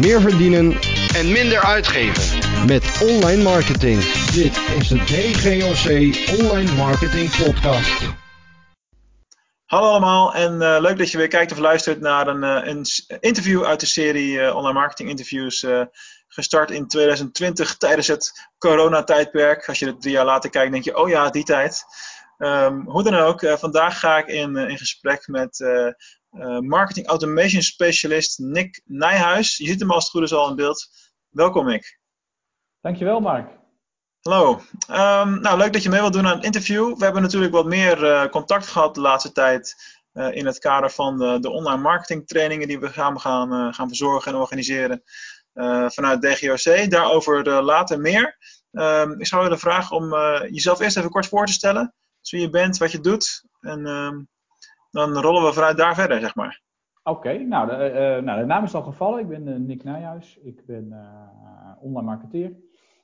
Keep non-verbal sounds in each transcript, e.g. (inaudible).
meer verdienen en minder uitgeven. met online marketing. Dit is de DGOC Online Marketing Podcast. Hallo allemaal en eh, leuk dat je weer kijkt of luistert naar een, eh, een interview uit de serie eh, Online Marketing Interviews. eh, gestart in 2020 tijdens het coronatijdperk. Als je het drie jaar later kijkt, denk je, oh ja, die tijd. Ehm, hoe dan ook, vandaag ga ik in, in gesprek met Marketing Automation Specialist Nick Nijhuis. Je ziet hem als het goed is al in beeld. Welkom Nick. Dankjewel, Mark. Hallo. Ehm, nou, leuk dat je mee wilt doen aan het interview. We hebben natuurlijk wat meer eh, contact gehad de laatste tijd eh, in het kader van de, de online marketing trainingen die we gaan, gaan, eh, gaan verzorgen en organiseren eh, vanuit DGOC. Daarover eh, later meer. Ehm, ik zou willen vragen om eh, jezelf eerst even kort voor te stellen. Dus wie je bent, wat je doet. En ehm, dan rollen we vanuit daar verder, zeg maar. Oké, nou, de, eh, nou, de naam is al gevallen. Ik ben eh, Nick Nijhuis. Ik ben eh, online marketeer.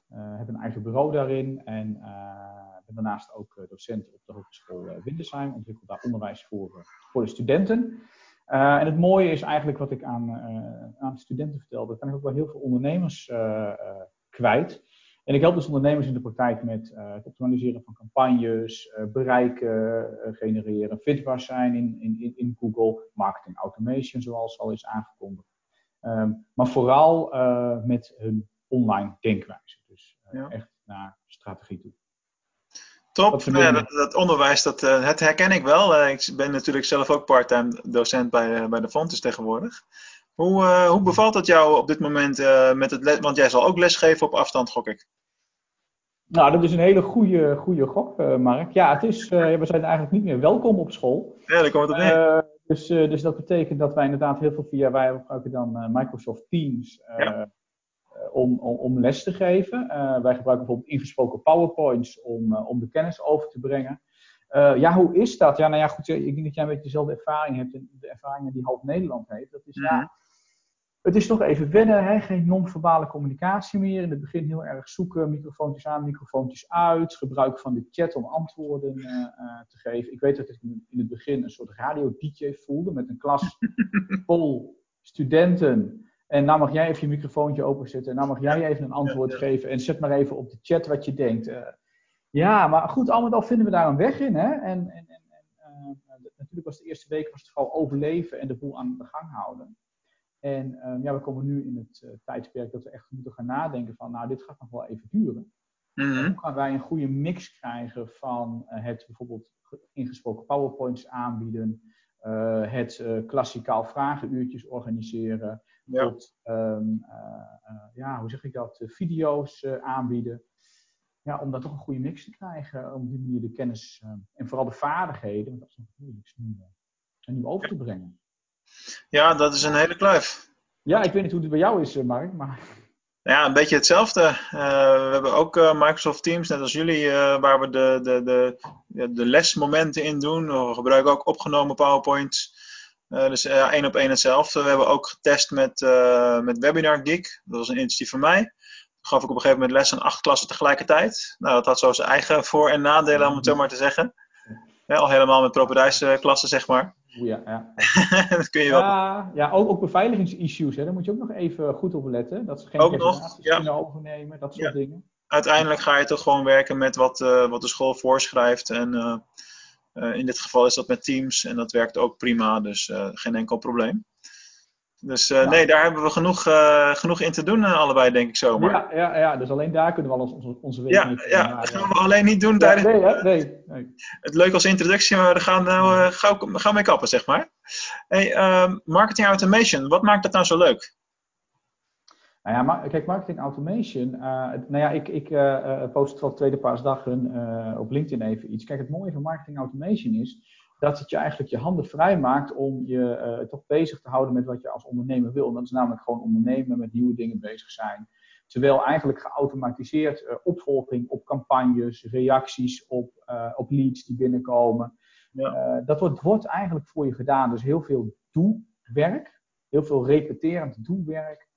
Eh, heb een eigen bureau daarin en eh, ben daarnaast ook eh, docent op de Hogeschool eh, Windesheim. Ontwikkel daar onderwijs voor, eh, voor de studenten. Eh, en het mooie is eigenlijk wat ik aan, eh, aan de studenten vertel. Dat kan ik ook wel heel veel ondernemers eh, eh, kwijt. En ik help dus ondernemers in de praktijk met eh, het optimaliseren van campagnes, eh, bereiken eh, genereren, vindbaar zijn in, in, in- Google, marketing automation zoals al is aangekondigd. Ehm, maar vooral met hun online denkwijze. Dus Ja. echt naar strategie toe. Top. Nou ja, dat, dat onderwijs, dat, het herken ik wel. Ik ben natuurlijk zelf ook parttime docent bij, bij de Fontes tegenwoordig. Hoe, hoe bevalt het jou op dit moment met het les? Want jij zal ook lesgeven op afstand, gok ik. Nou, dat is een hele goede, goede gok, eh, Mark. Ja, het is, eh, we zijn eigenlijk niet meer welkom op school. Ja, daar komt het neer. Eh, dus, dus dat betekent dat wij inderdaad heel veel via, wij gebruiken dan Microsoft Teams Ja. om, om, om les te geven. Wij gebruiken bijvoorbeeld ingesproken PowerPoints om, om de kennis over te brengen. Ja, hoe is dat? Ja, nou ja, goed, ik denk dat jij een beetje dezelfde ervaring hebt, en de ervaringen die half Nederland heeft. Dat is Mhm. ja, het is toch even wennen, hè? geen non-verbale communicatie meer. In het begin heel erg zoeken, microfoontjes aan, microfoontjes uit. Gebruik van de chat om antwoorden eh, eh, te geven. Ik weet dat ik in het begin een soort radio-dj voelde met een klas (laughs) vol studenten. En nou mag jij even je microfoontje openzetten. En nou mag jij even een antwoord geven. En zet maar even op de chat wat je denkt. Eh, ja, maar goed, al met al vinden we daar een weg in. Hè? En, en, en, natuurlijk was de eerste week was het vooral overleven en de boel aan de gang houden. En ehm, ja, we komen nu in het eh, tijdsperk dat we echt moeten gaan nadenken van, nou, dit gaat nog wel even duren. Mhm. Hoe gaan wij een goede mix krijgen van eh, het bijvoorbeeld ge- ingesproken PowerPoints aanbieden, eh, het klassikaal vragenuurtjes organiseren, Ja. tot, ehm, eh, eh, ja, hoe zeg ik dat, video's aanbieden. Ja, om daar toch een goede mix te krijgen, om die manier de kennis eh, en vooral de vaardigheden, want dat is nog het moeilijkste nu, nu over te brengen. Ja, dat is een hele kluif. Ja, ik weet niet hoe het bij jou is, eh, Mark, maar Ja, een beetje hetzelfde. Eh, we hebben ook eh, Microsoft Teams, net als jullie, waar we de, de, de, de lesmomenten in doen. We gebruiken ook opgenomen PowerPoints. Dus één op één hetzelfde. We hebben ook getest met, met Webinar Geek. Dat was een initiatief van mij. Toen gaf ik op een gegeven moment les aan acht klassen tegelijkertijd. Nou, dat had zo zijn eigen voor- en nadelen, om het zo maar te zeggen. Ja, al helemaal met properijsklassen, zeg maar. Ja, ja. (laughs) dat kun je wel. Ja, ja ook, ook beveiligingsissues, hè, daar moet je ook nog even goed op letten. Dat ze geen Ook nog, presentaties ja. kunnen overnemen, dat soort Ja. dingen. uiteindelijk ga je toch gewoon werken met wat, eh, wat de school voorschrijft. En eh, eh, in dit geval is dat met Teams en dat werkt ook prima, dus geen enkel probleem. Dus eh, Ja. nee, daar hebben we genoeg, eh, genoeg in te doen, eh, allebei, denk ik zomaar. Ja, ja, ja, dus alleen daar kunnen we al onze, onze week ja, ja, dat gaan we alleen niet doen tijdens nee, hè? nee, nee. het leuk als introductie, maar we gaan nou gauw, gauw mee kappen, zeg maar. Hey, ehm, marketing automation, wat maakt dat nou zo leuk? Nou ja, maar, kijk, marketing automation. het- nou ja, ik, ik eh, post van tweede paasdagen eh op LinkedIn even iets. Kijk, het mooie van marketing automation is dat het je eigenlijk je handen vrij maakt om je eh, toch bezig te houden met wat je als ondernemer wil. En dat is namelijk gewoon ondernemen, met nieuwe dingen bezig zijn. Terwijl eigenlijk geautomatiseerd eh, opvolging op campagnes, reacties op, eh, op leads die binnenkomen. Ja. dat wordt, wordt eigenlijk voor je gedaan. Dus heel veel doe-werk, heel veel repeterend doe-werk.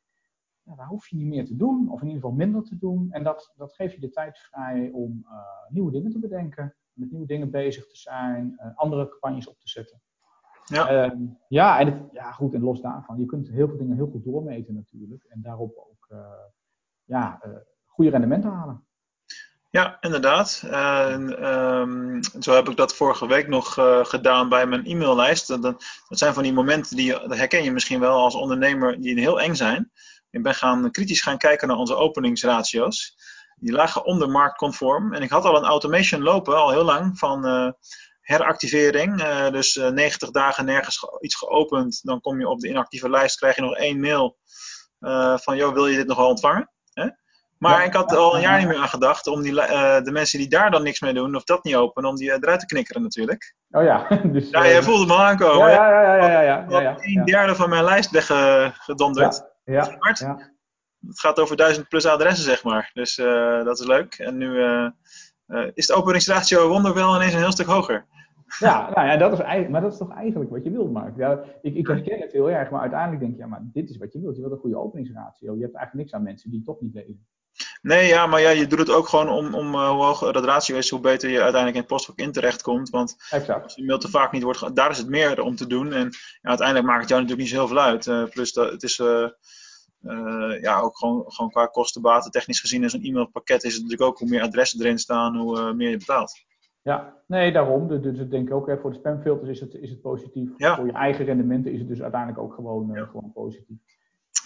Ja, daar hoef je niet meer te doen, of in ieder geval minder te doen. En dat, dat geeft je de tijd vrij om nieuwe dingen te bedenken, met nieuwe dingen bezig te zijn, eh, andere campagnes op te zetten. Ja, ehm, ja en het, ja, goed, en los daarvan, je kunt heel veel dingen heel goed doormeten natuurlijk. En daarop ook uh, ja, uh, goede rendementen halen. Ja, inderdaad. Um, zo heb ik dat vorige week nog uh, gedaan bij mijn e-maillijst. Dat, dat, zijn van die momenten die dat herken je misschien wel als ondernemer die heel eng zijn. Ik ben gaan kritisch gaan kijken naar onze openingsratio's. Die lagen onder marktconform. En ik had al een automation lopen, al heel lang, van uh, heractivering. Uh, dus 90 dagen nergens ge iets geopend. Dan kom je op de inactieve lijst, krijg je nog één mail van, joh, wil je dit nog wel ontvangen? Maar ja, ik had er al een jaar niet meer aan gedacht om die, de mensen die daar dan niks mee doen, of dat niet openen, om die eruit te knikkeren natuurlijk. Oh ja. (laughs) Dus, ja, jij voelde me aankomen. Ja, ja, ja. ja, ja, ja, ja, ja Een derde van mijn lijst weggedonderd. Ja, ja, ja. Het gaat over duizend plus adressen, zeg maar. Dus uh, dat is leuk. En nu uh, is de openingsratio wonderwel ineens een heel stuk hoger. Ja, nou ja, dat is eigenlijk, maar dat is toch eigenlijk wat je wilt, Mark. Ja, ik, ik herken het heel erg, maar uiteindelijk denk je, ja, maar dit is wat je wilt. Je wilt een goede openingsratio. Je hebt eigenlijk niks aan mensen die toch niet lezen. Nee, ja, maar ja, je doet het ook gewoon om, om uh, hoe hoger dat ratio is, hoe beter je uiteindelijk in het postvak in terecht komt. Want exact. als je mail te vaak niet wordt, daar is het meer om te doen. En ja, uiteindelijk maakt het jou natuurlijk niet zo heel veel uit. Uh, plus dat het is uh, ja, ook gewoon, gewoon qua kostenbaten technisch gezien in zo'n e-mailpakket is het natuurlijk ook hoe meer adressen erin staan, hoe meer je betaalt. Ja, nee, daarom. Dus, dus ik denk ook, hè, voor de spamfilters is het, is het positief. Ja. Voor je eigen rendementen is het dus uiteindelijk ook gewoon, ja. gewoon positief.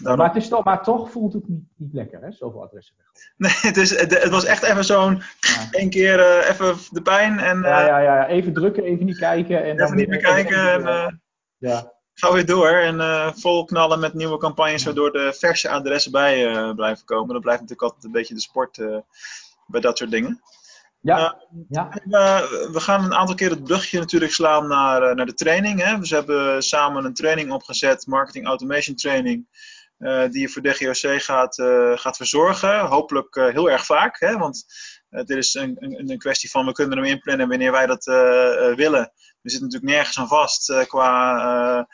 Maar, het is toch, maar toch voelt het niet, niet lekker, hè? Zoveel adressen weg. (laughs) Nee, het, is, het, het was echt even zo'n. Ja. (laughs) één keer uh, even de pijn. En, ja, ja, ja, even drukken, even niet kijken. En even dan niet meer kijken. En, ja. Ga weer door en vol knallen met nieuwe campagnes, waardoor de verse adressen bij blijven komen. Dat blijft natuurlijk altijd een beetje de sport bij dat soort dingen. Ja. ja. we gaan een aantal keer het brugje natuurlijk slaan naar, naar de training. Hè. Dus we hebben samen een training opgezet, marketing automation training. Uh, die je voor DGOC gaat, uh, gaat verzorgen. Hopelijk uh, heel erg vaak, hè? want dit is een, een, een, kwestie van we kunnen hem inplannen wanneer wij dat willen. We zitten natuurlijk nergens aan vast qua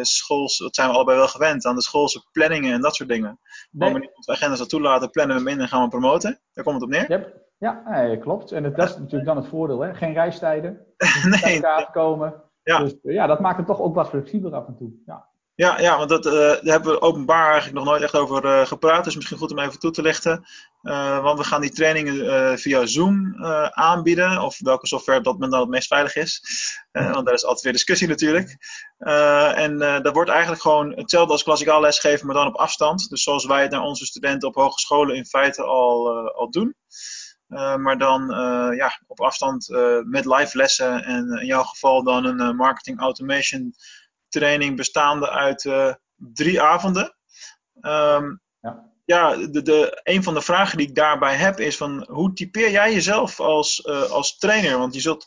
schools, dat zijn we allebei wel gewend, aan de schoolse planningen en dat soort dingen. Nee. Wanneer onze agendas dat toelaten, plannen we hem in en gaan we promoten. Daar komt het op neer. Yep. Ja, nee, klopt. En het, dat is natuurlijk dan het voordeel, hè? geen reistijden. (laughs) nee. komen. Ja. Dus ja, dat maakt het toch ook wat flexibeler af en toe. Ja. Ja, ja, want dat, uh, daar hebben we openbaar eigenlijk nog nooit echt over uh, gepraat. Dus misschien goed om even toe te lichten. Uh, want we gaan die trainingen via Zoom aanbieden. Of welke software op dat moment dan het meest veilig is. want daar is altijd weer discussie natuurlijk. en dat wordt eigenlijk gewoon hetzelfde als klassikaal lesgeven, maar dan op afstand. Dus zoals wij het naar onze studenten op hogescholen in feite al, al doen. maar dan ja, op afstand met live lessen. En in jouw geval dan een marketing automation training bestaande uit uh, drie avonden. Um, ja, ja de, de, een van de vragen die ik daarbij heb is van hoe typeer jij jezelf als, uh, als trainer? Want je zult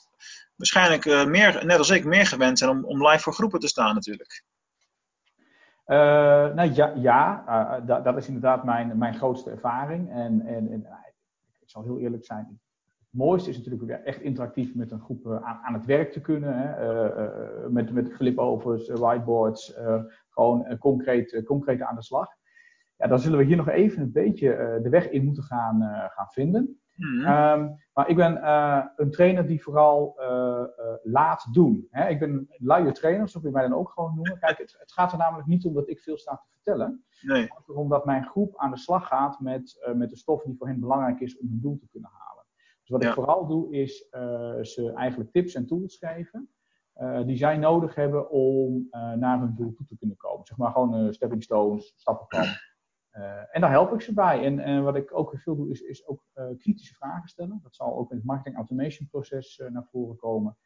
waarschijnlijk uh, meer, net als ik, meer gewend zijn om, om live voor groepen te staan natuurlijk. nou ja, ja dat, dat is inderdaad mijn, mijn grootste ervaring. En, en, en ik zal heel eerlijk zijn, mooiste is natuurlijk weer echt interactief met een groep aan, aan het werk te kunnen. Hè? Uh, uh, met, met flipovers, whiteboards, gewoon concreet, concreet aan de slag. Ja, dan zullen we hier nog even een beetje de weg in moeten gaan, gaan vinden. Mm. Um, maar ik ben een trainer die vooral laat doen. Hè? Ik ben een luie trainer, zo kun je mij dan ook gewoon noemen. Kijk, het, het, gaat er namelijk niet om dat ik veel sta te vertellen. Nee. Het gaat erom dat mijn groep aan de slag gaat met, met de stof die voor hen belangrijk is om hun doel te kunnen halen. Dus wat Ja. ik vooral doe, is uh, ze eigenlijk tips en tools geven. Uh, die zij nodig hebben om uh, naar hun doel toe te kunnen komen. Zeg maar gewoon stepping stones, stappenplan. en daar help ik ze bij. En, en wat ik ook veel doe, is, is ook kritische vragen stellen. Dat zal ook in het marketing automation proces naar voren komen.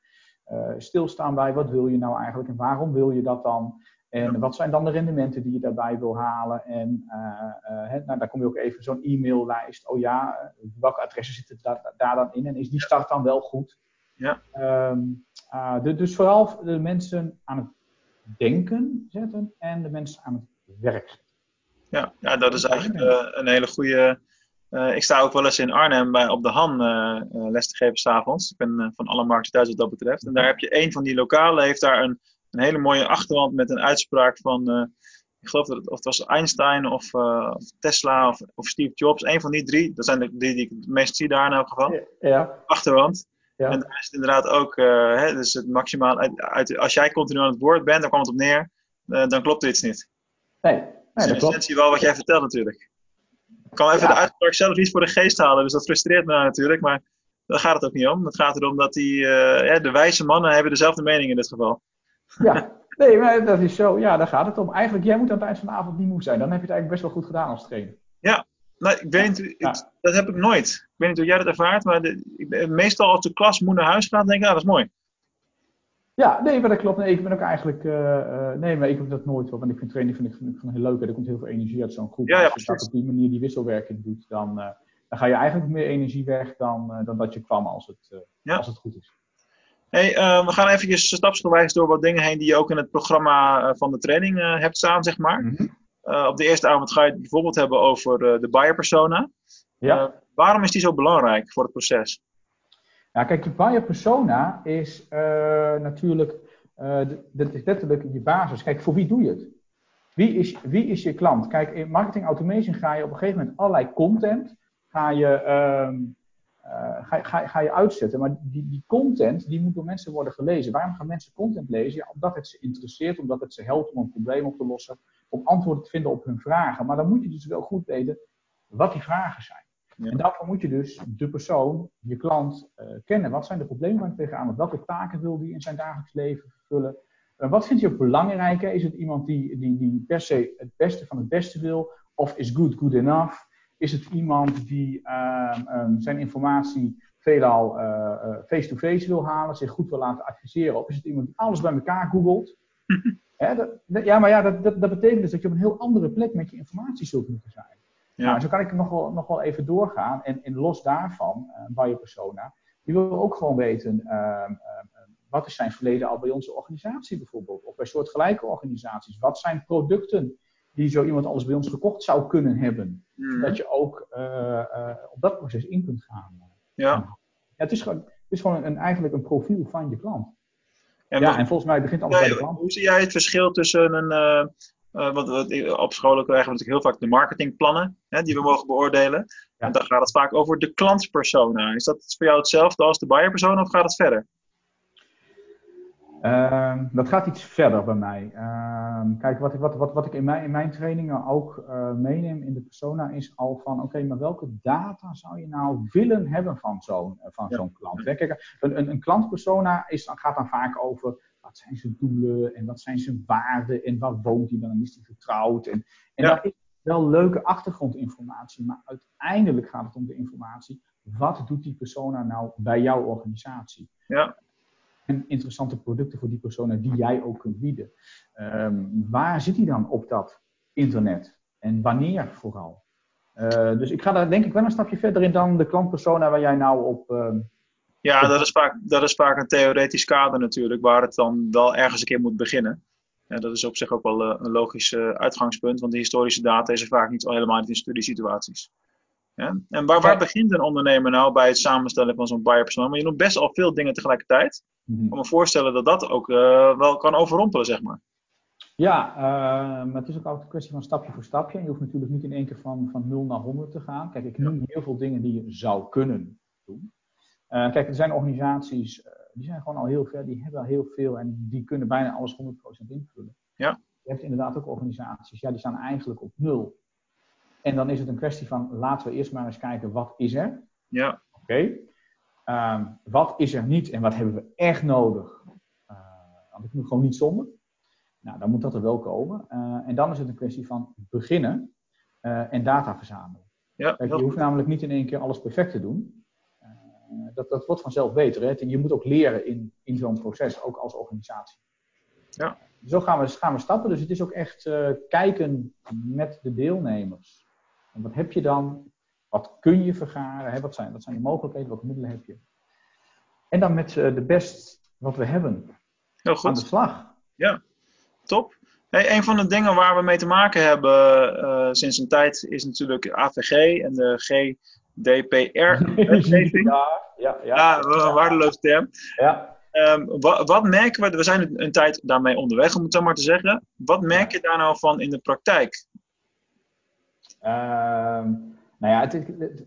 stilstaan bij wat wil je nou eigenlijk en waarom wil je dat dan? En wat zijn dan de rendementen die je daarbij wil halen? En uh, uh, he, nou, daar kom je ook even zo'n e-maillijst. Oh ja, welke adressen zitten daar, daar, dan in? En is die start dan wel goed? Ja. Um, uh, de, dus vooral de mensen aan het denken zetten en de mensen aan het werk zetten. Ja, ja dat is eigenlijk een hele goede. Ik sta ook wel eens in Arnhem bij, op de Han les te geven s'avonds. Ik ben van alle markten thuis wat dat betreft. En daar heb je een van die lokalen, heeft daar een een hele mooie achterwand met een uitspraak van, uh, ik geloof dat het, of het was Einstein of, uh, of Tesla of, of, Steve Jobs. Een van die drie, dat zijn de drie die ik het meest zie daar in elk geval. Ja. Achterwand. Ja. En daar is het inderdaad ook, eh, hè, dus het maximaal, uit, uit- als jij continu aan het woord bent, daar kwam het op neer, eh, dan klopt er iets niet. Nee, Dat nee is in dat klopt. wel wat jij vertelt natuurlijk. Ik kan even Ja. de uitspraak zelf niet voor de geest halen, dus dat frustreert me natuurlijk, maar daar gaat het ook niet om. Het gaat erom dat die, eh, ja, de wijze mannen hebben dezelfde mening in dit geval. Ja, nee, maar dat is zo. Ja, daar gaat het om. Eigenlijk, jij moet aan het eind van de avond niet moe zijn. Dan heb je het eigenlijk best wel goed gedaan als trainer. Nou, ik weet Ja. dat heb ik nooit. Ik weet niet hoe jij dat ervaart, maar de, ik meestal als de klas moe naar huis gaat, denk ik, nou, dat is mooi. Ja, nee, maar dat klopt. Nee, ik ben ook eigenlijk. eh, eh, nee, maar ik heb dat nooit hoor. Want ik vind training vind ik, vind ik heel leuk. En er komt heel veel energie uit zo'n groep. Ja, ja, als je dat op die manier die wisselwerking doet, dan, eh, dan ga je eigenlijk meer energie weg dan, dan dat je kwam als het, Ja. als het goed is. Hey, eh, we gaan eventjes stapsgewijs door wat dingen heen die je ook in het programma eh, van de training eh, hebt staan, zeg maar. Mhm. Op de eerste avond ga je het bijvoorbeeld hebben over de buyer persona. Ja. Waarom is die zo belangrijk voor het proces? Ja, kijk, je buyer persona is natuurlijk, dat is letterlijk je basis. Kijk, voor wie doe je het? Wie is, wie is je klant? Kijk, in marketing automation ga je op een gegeven moment allerlei content ga je, ehm, eh, ga, ga, ga je uitzetten. Maar die, die content, die moet door mensen worden gelezen. Waarom gaan mensen content lezen? Ja, omdat het ze interesseert, omdat het ze helpt om een probleem op te lossen, om antwoorden te vinden op hun vragen. Maar dan moet je dus wel goed weten wat die vragen zijn. Ja. En daarvoor moet je dus de persoon, je klant, eh, kennen. Wat zijn de problemen waar hij tegenaan? Welke taken wil hij in zijn dagelijks leven vervullen? Eh, wat vindt hij ook belangrijk? Hè? Is het iemand die, die, die per se het beste van het beste wil? Of is good good enough? Is het iemand die ehm, ehm, zijn informatie veelal eh, eh, face-to-face wil halen, zich goed wil laten adviseren? Of is het iemand die alles bij elkaar googelt? (laughs) Hè, dat, dat- ja, maar ja, dat, dat, betekent dus dat je op een heel andere plek met je informatie zult moeten zijn. Ja. Nou, zo kan ik nog wel, nog wel even doorgaan. En, en los daarvan, eh bij je persona, die wil ook gewoon weten, ehm, wat is zijn verleden al bij onze organisatie bijvoorbeeld? Of bij soortgelijke organisaties. Wat zijn producten die zo iemand alles bij ons gekocht zou kunnen hebben? Mhm. Dat je ook eh, eh, op dat proces in kunt gaan. Ja. Ja, het is gewoon, het is gewoon een, eigenlijk een profiel van je klant. En Ja, wat- en volgens mij begint alles bij de klant. hoe zie jij het verschil tussen een. eh, want wat- op scholen krijgen we natuurlijk heel vaak de marketingplannen hè, die we mogen beoordelen. Ja. En dan gaat het vaak over de klantpersona. Is dat voor jou hetzelfde als de buyerpersona of gaat het verder? Ehm, dat gaat iets verder bij mij. Ehm, kijk, wat ik, wat, wat, wat ik in, mijn, in mijn trainingen ook eh, meeneem in de persona is al van, oké, maar welke data zou je nou willen hebben van zo'n eh, van Ja. zo'n klant? Hè? Kijk, een, een, een klantpersona is, dan- gaat dan vaak over, wat zijn zijn doelen en wat zijn zijn waarden en waar woont hij dan en is hij getrouwd? En, en Ja. daar is wel leuke achtergrondinformatie, maar uiteindelijk gaat het om de informatie, wat doet die persona nou bij jouw organisatie? Ja. En interessante producten voor die personen die jij ook kunt bieden. Ehm, waar zit hij dan op dat internet? En wanneer vooral? Eh, dus ik ga daar denk ik wel een stapje verder in dan de klantpersona waar jij nou op. ehm, Ja, dat is, vaak, dat is vaak een theoretisch kader natuurlijk, waar het dan wel ergens een keer moet beginnen. Ja, dat is op zich ook wel eh, een logisch eh, uitgangspunt, want de historische data is er vaak niet helemaal niet in studiesituaties. Ja? En waar, waar Ja. begint een ondernemer nou bij het samenstellen van zo'n buyer persona? Maar je doet best al veel dingen tegelijkertijd. Ik kan me voorstellen dat dat ook eh, wel kan overrompelen, zeg maar. Ja, eh, maar het is ook altijd een kwestie van stapje voor stapje. En je hoeft natuurlijk niet in één keer van, van 0 naar 100 te gaan. Kijk, ik noem heel veel dingen die je zou kunnen doen. Eh, kijk, er zijn organisaties, die zijn gewoon al heel ver, die hebben al heel veel en die kunnen bijna alles 100% invullen. Ja. Je hebt inderdaad ook organisaties, ja, die staan eigenlijk op nul. En dan is het een kwestie van, laten we eerst maar eens kijken, wat is er? Ja, Oké. Ehm, wat is er niet en wat hebben we echt nodig? Eh, want ik moet gewoon niet zonder. Nou, dan moet dat er wel komen. Eh, en dan is het een kwestie van beginnen eh, en data verzamelen. ja, Kijk, je hoeft namelijk niet in één keer alles perfect te doen. Dat, dat wordt vanzelf beter. Hè? En je moet ook leren in, in zo'n proces, ook als organisatie. Ja. Zo gaan we, gaan we stappen. Dus het is ook echt kijken met de deelnemers. En wat heb je dan? Wat kun je vergaren? Hè? Wat, zijn, wat zijn de mogelijkheden? Welke middelen heb je? En dan met eh, de best wat we hebben heel aan de goed. slag. Top. Hey, een van de dingen waar we mee te maken hebben eh, sinds een tijd is natuurlijk AVG en de GDPR-wetgeving. (laughs) ja, ja, ja. Ja, een waardeloze term. ja. Ehm, wat, wat merken we, we zijn een, een tijd daarmee onderweg om het zo maar te zeggen. Wat merk je daar nou van in de praktijk? Ehm, Nou ja, het,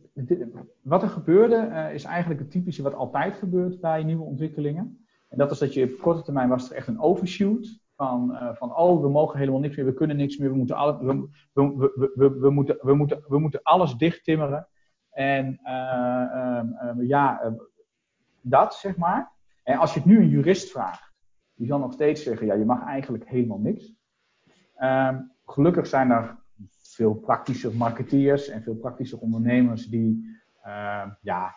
wat er gebeurde eh, is eigenlijk het typische wat altijd gebeurt bij nieuwe ontwikkelingen. En dat is dat je op korte termijn was er echt een overshoot van, eh, van oh, we mogen helemaal niks meer, we kunnen niks meer, we moeten, alle, we, moeten, we, moeten, we moeten alles dichttimmeren. En ehm, ja, dat zeg maar. En als je het nu een jurist vraagt, die zal nog steeds zeggen, ja, je mag eigenlijk helemaal niks. Gelukkig zijn er veel praktische marketeers en veel praktische ondernemers die ehm, ja,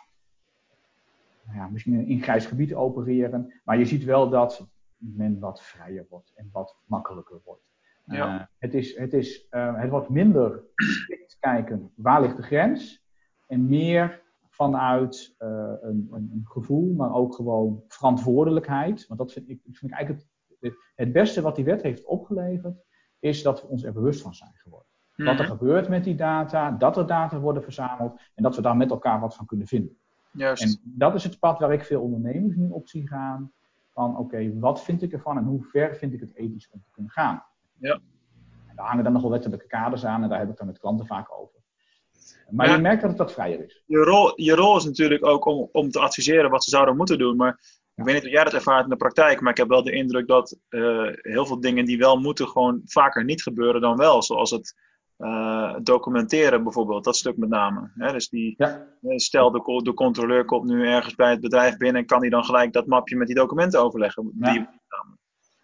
nou ja, misschien in een grijs gebied opereren. Maar je ziet wel dat men wat vrijer wordt en wat makkelijker wordt. Ja. Eh, het, is, het, is, eh, het wordt minder strikt kijken waar ligt de grens. En meer vanuit eh, een, een, een gevoel, maar ook gewoon verantwoordelijkheid. Want dat vind ik, vind ik eigenlijk het, het beste wat die wet heeft opgeleverd, is dat we ons er bewust van zijn geworden. Wat er Mhm. gebeurt met die data, dat er data worden verzameld en dat we daar met elkaar wat van kunnen vinden. Juist. En dat is het pad waar ik veel ondernemers nu op zie gaan. Van oké, wat vind ik ervan en hoe ver vind ik het ethisch om te kunnen gaan? Ja. En daar hangen dan nogal wettelijke kaders aan en daar heb ik dan met klanten vaak over. Maar Ja. je merkt dat het wat vrijer is. je rol, je rol is natuurlijk ook om, om te adviseren wat ze zouden moeten doen. Maar ik weet niet of jij dat ervaart in de praktijk, maar ik heb wel de indruk dat eh, heel veel dingen die wel moeten, gewoon vaker niet gebeuren dan wel. Zoals het eh, documenteren bijvoorbeeld, dat stuk met name. Hè? Dus die, Ja, eh, stel de, co- de controleur komt nu ergens bij het bedrijf binnen, kan hij dan gelijk dat mapje met die documenten overleggen? Ja. Die,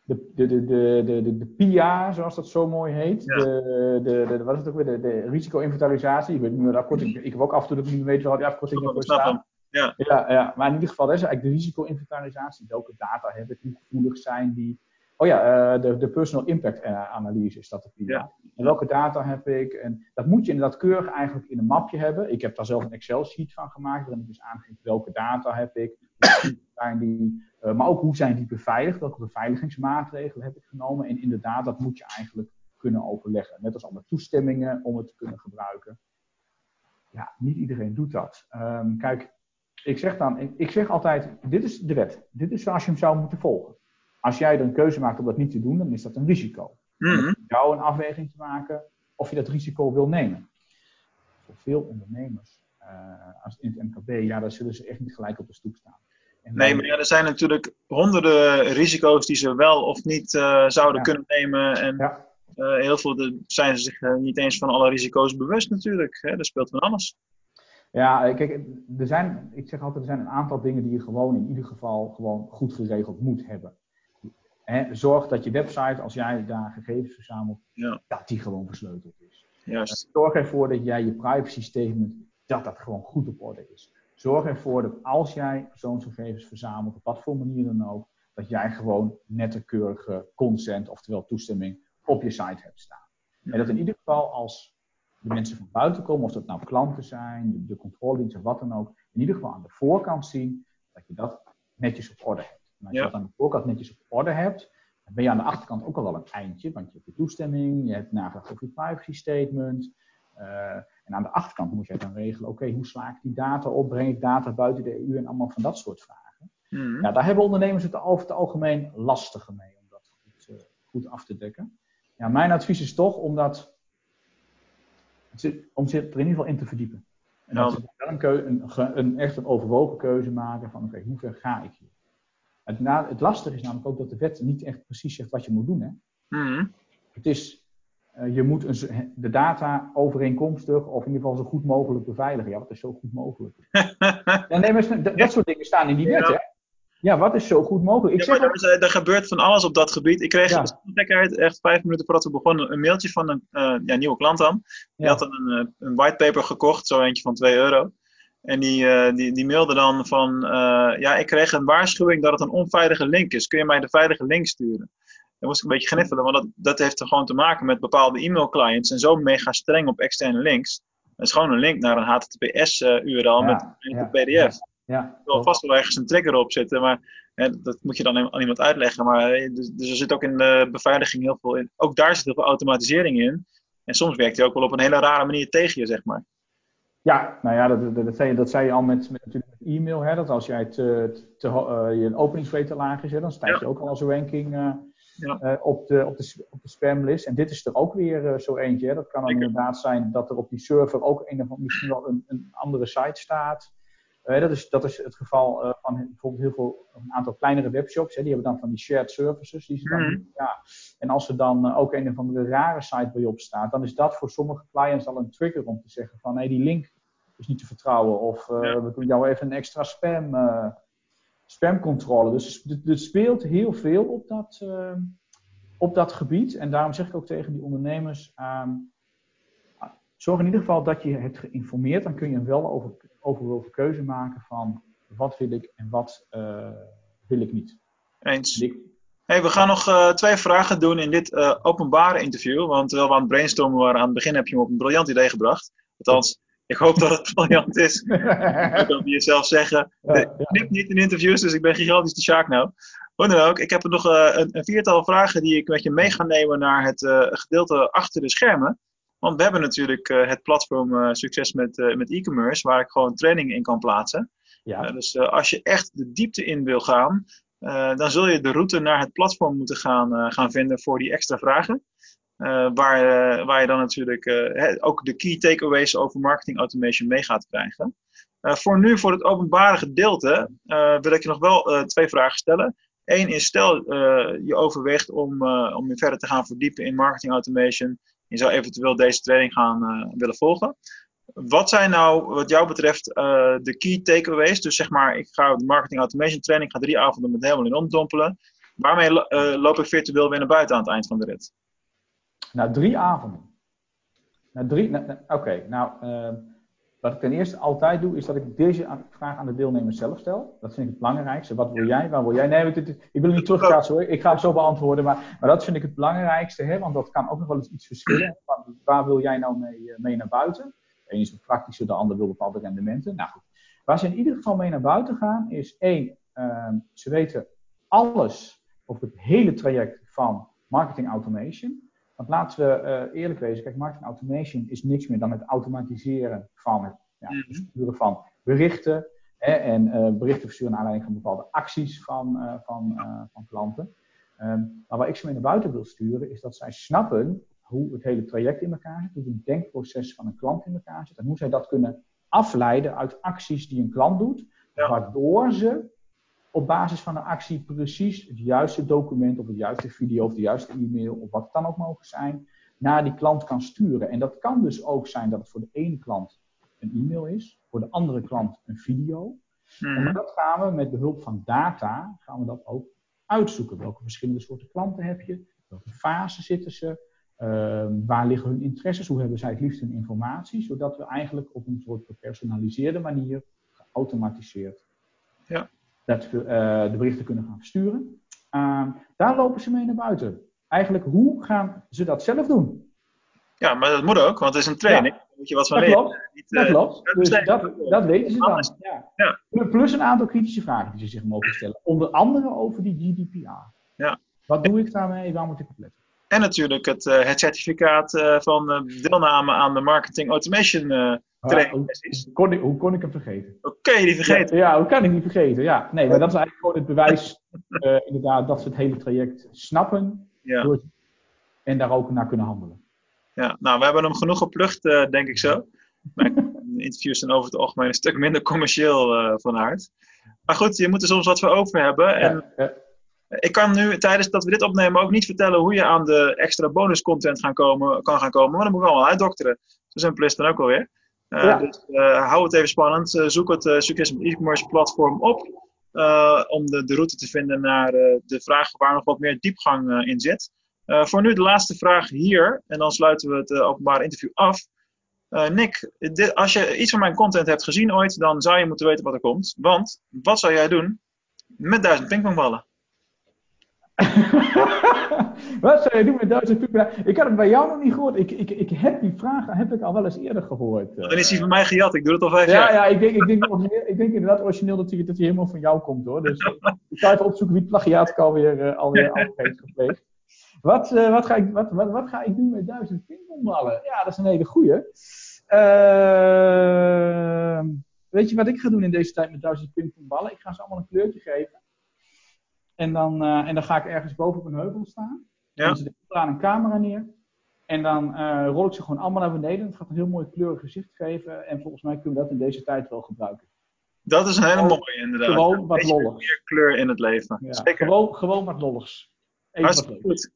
de, de, de, de, de, de, de PIA, zoals dat zo mooi heet. Ja. De, de, de, wat is het ook weer? De, de risico-inventarisatie. Ik weet niet meer de afkorting. Ik heb ook af en toe dat ik niet meer weet waar die afkorting voor staat. Ja, ja, maar in ieder geval, dat is eigenlijk de risico-inventarisatie. Welke data heb ik? Hoe gevoelig zijn die? Oh ja, eh, de, de personal impact eh, analyse is dat de. Ja. En welke data heb ik? En dat moet je inderdaad keurig eigenlijk in een mapje hebben. Ik heb daar zelf een Excel-sheet van gemaakt, waarin ik dus aangeef welke data heb ik, (clicks tongue) zijn die, eh, maar ook hoe zijn die beveiligd, welke beveiligingsmaatregelen heb ik genomen. En inderdaad, dat moet je eigenlijk kunnen overleggen. Net als alle toestemmingen om het te kunnen gebruiken. Ja, niet iedereen doet dat. Ehm, kijk, ik zeg dan, ik, ik zeg altijd, dit is de wet. Dit is zoals je hem zou moeten volgen. Als jij er een keuze maakt om dat niet te doen, dan is dat een risico. Mhm. Jou een afweging te maken of je dat risico wil nemen. Voor veel ondernemers, eh, als in het MKB, ja, daar zullen ze echt niet gelijk op de stoep staan. En Nee, maar ja, er zijn natuurlijk honderden risico's die ze wel of niet eh, zouden Ja. kunnen nemen. En Ja, eh, heel veel zijn ze zich niet eens van alle risico's bewust natuurlijk. Hè? Er speelt van alles. Ja, kijk, er zijn, ik zeg altijd, er zijn een aantal dingen die je gewoon in ieder geval gewoon goed geregeld moet hebben. Hè, zorg dat je website, als jij daar gegevens verzamelt, Ja. dat die gewoon versleuteld is. Juist. Zorg ervoor dat jij je privacy statement, dat dat gewoon goed op orde is. Zorg ervoor dat als jij persoonsgegevens verzamelt, op wat voor manier dan ook, dat jij gewoon nette, keurige consent, oftewel toestemming, op je site hebt staan. En dat in ieder geval als de mensen van buiten komen, of dat nou klanten zijn, de, de controledienst of wat dan ook, in ieder geval aan de voorkant zien dat je dat netjes op orde hebt. En als Ja. je dat aan de voorkant netjes op orde hebt, dan ben je aan de achterkant ook al wel een eindje, want je hebt je toestemming, je hebt nagevraagd over je privacy statement. eh, en aan de achterkant moet je dan regelen, oké, hoe sla ik die data op, breng ik data buiten de EU en allemaal van dat soort vragen. Mhm. Ja, daar hebben ondernemers het over het algemeen lastiger mee om dat goed, eh, goed af te dekken. Ja, mijn advies is toch om dat om zich er in ieder geval in te verdiepen. En wel een, een, ge- een echt een overwogen keuze maken van oké, hoe ver ga ik hier? Het, na, het lastige is namelijk ook dat de wet niet echt precies zegt wat je moet doen. Hè? Mhm. Het is, eh, je moet een, de data overeenkomstig of in ieder geval zo goed mogelijk beveiligen. Ja, wat is zo goed mogelijk? (laughs) ja, nee, maar dat, dat soort dingen staan in die wet, Ja. hè? Ja, wat is zo goed mogelijk? Ik Ja, zeg maar ook- er, er gebeurt van alles op dat gebied. Ik kreeg Ja. echt vijf minuten voordat we begonnen, een mailtje van een eh, ja, nieuwe klant dan. Die had dan een, eh, een whitepaper gekocht, zo eentje van 2 euro. En die, eh, die, die mailde dan van, eh, ja, ik kreeg een waarschuwing dat het een onveilige link is. Kun je mij de veilige link sturen? Dan moest ik een beetje gniffelen, want dat, dat heeft er gewoon te maken met bepaalde e-mailclients. En zo mega streng op externe links. Dat is gewoon een link naar een HTTPS-URL Ja, met ja, een PDF. ja, Er zal vast wel ergens een trigger op zitten, maar hè, dat moet je dan aan iemand uitleggen. Maar eh, dus, dus er zit ook in de beveiliging heel veel in. Ook daar zit heel veel automatisering in. En soms werkt die ook wel op een hele rare manier tegen je, zeg maar. Ja, nou ja, dat, dat, dat, zei, je, dat zei je al met, met, natuurlijk met e-mail. Hè, dat als jij te, te, ho- eh, je openingsrate te laag is, hè, dan stijgt Ja. je ook al als ranking. eh. Ja. eh, op, de, op, de, op de spamlist. En dit is er ook weer eh, zo eentje. Hè. Dat kan dan inderdaad zijn dat er op die server ook een of misschien wel een, een andere site staat. Eh, dat, is, dat is het geval eh, van bijvoorbeeld heel veel, een aantal kleinere webshops. Hè, die hebben dan van die shared services. Die ze dan, Mhm. ja. En als er dan eh, ook een of andere rare site bij op staat, dan is dat voor sommige clients al een trigger om te zeggen van hé, die link is niet te vertrouwen. Of eh, Ja. we doen jou even een extra spam, eh, spamcontrole. Dus er- speelt heel veel op dat, eh, op dat gebied. En daarom zeg ik ook tegen die ondernemers. ehm, Zorg in ieder geval dat je hebt geïnformeerd. Dan kun je een wel over, overwogen keuze maken van wat wil ik en wat wil ik niet. Eens. Ik- Hey, we gaan nog twee vragen doen in dit openbare interview. Want terwijl we aan het brainstormen waren aan het begin, heb je me op een briljant idee gebracht. Althans, ik hoop dat het briljant is. (laughs) Dat wil je jezelf zeggen. Ja, Ik knip niet in interviews, dus ik ben gigantisch de Sjaak nou. Hoe dan ook, ik heb nog eh, een, een viertal vragen die ik met je mee ga nemen naar het eh, gedeelte achter de schermen. Want we hebben natuurlijk eh, het platform Succes met, met e-commerce, waar ik gewoon trainingen in kan plaatsen. Ja. Dus als je echt de diepte in wil gaan, dan zul je de route naar het platform moeten gaan, gaan vinden voor die extra vragen. Eh, waar, eh, waar je dan natuurlijk eh, ook de key takeaways over marketing automation mee gaat krijgen. Voor nu, voor het openbare gedeelte, wil ik je nog wel twee vragen stellen. Eén is, stel je overweegt om, om je verder te gaan verdiepen in marketing automation. Je zou eventueel deze training gaan willen volgen. Wat zijn nou, wat jou betreft, de key takeaways? Dus zeg maar, ik ga de marketing automation training, ga drie avonden met helemaal in omdompelen. Waarmee lo- loop ik virtueel weer naar buiten aan het eind van de rit? Na drie avonden. Na drie, Oké, nou, ehm, wat ik ten eerste altijd doe, is dat ik deze vraag aan de deelnemers zelf stel. Dat vind ik het belangrijkste. Wat wil jij? Waar wil jij? Nee, ik wil niet terugkaatsen hoor. Ik ga het zo beantwoorden. Maar, maar dat vind ik het belangrijkste, hè, want dat kan ook nog wel eens iets verschillen. Waar, waar wil jij nou mee, eh, mee naar buiten? De een is praktischer, de ander wil bepaalde rendementen. Nou goed. Waar ze in ieder geval mee naar buiten gaan, is één, ehm, ze weten alles over het hele traject van marketing automation. Want laten we eh, eerlijk wezen, kijk, marketing automation is niks meer dan het automatiseren van het ja, Mhm. versturen van berichten. Hè, en eh, berichten versturen naar aanleiding van bepaalde acties van, eh, van, van klanten. Ehm, maar waar ik ze mee naar buiten wil sturen, is dat zij snappen hoe het hele traject in elkaar zit, hoe het denkproces van een klant in elkaar zit en hoe zij dat kunnen afleiden uit acties die een klant doet, Ja. waardoor ze op basis van een actie precies het juiste document of het juiste video of de juiste e-mail of wat het dan ook mogen zijn, naar die klant kan sturen. En dat kan dus ook zijn dat het voor de ene klant een e-mail is, voor de andere klant een video. En Mhm. dat gaan we met behulp van data, gaan we dat ook uitzoeken. Welke verschillende soorten klanten heb je? Welke fase zitten ze? Ehm, waar liggen hun interesses? Hoe hebben zij het liefst hun informatie? Zodat we eigenlijk op een soort gepersonaliseerde manier, geautomatiseerd, Ja. Dat we eh, de berichten kunnen gaan versturen. Ehm, daar lopen ze mee naar buiten. Eigenlijk, hoe gaan ze dat zelf doen? Ja, maar dat moet ook, want het is een training. Moet je wat van Dat leren. klopt. Niet, Dat eh, klopt. Dus dat, dat weten ze dan. Ja. Ja. Plus een aantal kritische vragen die ze zich mogen stellen. Onder andere over die GDPR. Ja. Wat doe ik daarmee? Waar moet ik op letten? En natuurlijk het, eh, het certificaat van deelname aan de marketing automation eh, training. hoe, hoe kon ik, hoe kon ik hem vergeten? Oké, die vergeten. Ja, ja, hoe kan ik niet vergeten? Ja, nee, maar dat is eigenlijk gewoon het bewijs (laughs) eh, inderdaad, dat ze het hele traject snappen Ja. en daar ook naar kunnen handelen. Ja, nou, we hebben hem genoeg geplucht, eh, denk ik zo. Maar (laughs) interviews zijn over het algemeen een stuk minder commercieel eh, van aard. Maar goed, je moet er soms wat voor over hebben. En Ja, ik kan nu, tijdens dat we dit opnemen, ook niet vertellen hoe je aan de extra bonuscontent gaan komen, kan gaan komen. Maar dan moet ik allemaal uitdokteren. Zo simpel is het dan ook alweer. Eh Ja. Dus eh, hou het even spannend. Eh, zoek het Succes met e-commerce platform op. om de, de route te vinden naar de vraag waar nog wat meer diepgang in zit. Voor nu de laatste vraag hier. En dan sluiten we het openbare interview af. Nick, dit- als je iets van mijn content hebt gezien ooit, dan zou je moeten weten wat er komt. Want wat zou jij doen met duizend pingpongballen? (laughs) Wat zou je doen met duizend pieken? Ik had het bij jou nog niet gehoord. Ik, ik, ik heb die vraag heb ik al wel eens eerder gehoord. eh. Dan is hij van mij gejat. Ik doe het al vijf Ja, jaar. ja ik, denk, ik, denk, ik denk inderdaad origineel dat hij, dat hij helemaal van jou komt hoor. Dus eh, ik ga even opzoeken wie het plagiaat ik alweer, eh, alweer al heeft gepleegd. Wat, wat, ga ik, wat, wat, wat ga ik doen met duizend pingpongballen? Ja, dat is een hele goeie. Ehm, weet je wat ik ga doen in deze tijd met duizend pingpongballen? Ik ga ze allemaal een kleurtje geven. En dan, en dan ga ik ergens boven op een heuvel staan. Ja. Aan een camera neer. En dan eh, rol ik ze gewoon allemaal naar beneden. Het gaat een heel mooi kleurig gezicht geven. En volgens mij kunnen we dat in deze tijd wel gebruiken. Dat is Gewoon- mooie inderdaad. gewoon wat lolligs. meer kleur in het leven. Ja, Zeker. Gewoon, gewoon wat lolligs. Even Hartstikke goed.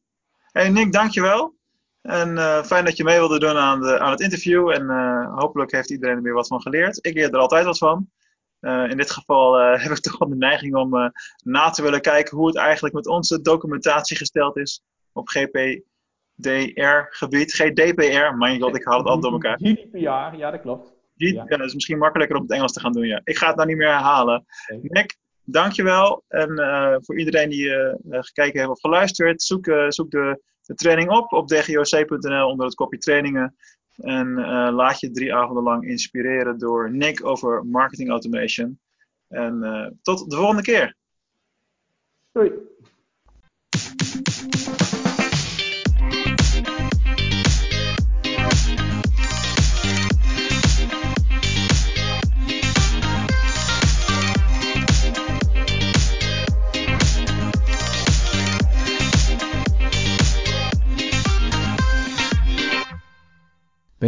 Hey Nick, dankjewel. En eh, fijn dat je mee wilde doen aan, de, aan het interview. En eh, hopelijk heeft iedereen er weer wat van geleerd. Ik leer er altijd wat van. In dit geval (laughs) heb ik toch wel de neiging om na te willen kijken hoe het eigenlijk met onze documentatie gesteld is op GPDR-gebied. GDPR, mijn god, ik haal het altijd door elkaar. GDPR, ja dat klopt. Ja. ja. dat is misschien makkelijker om het Engels te gaan doen, ja. Ik ga het nou niet meer herhalen. Nick, dankjewel. En eh, voor iedereen die eh, gekeken heeft of geluisterd, zoek, zoek de, de training op op dgoc.nl onder het kopje trainingen. En laat je drie avonden lang inspireren door Nick over marketing automation. En tot de volgende keer. Doei.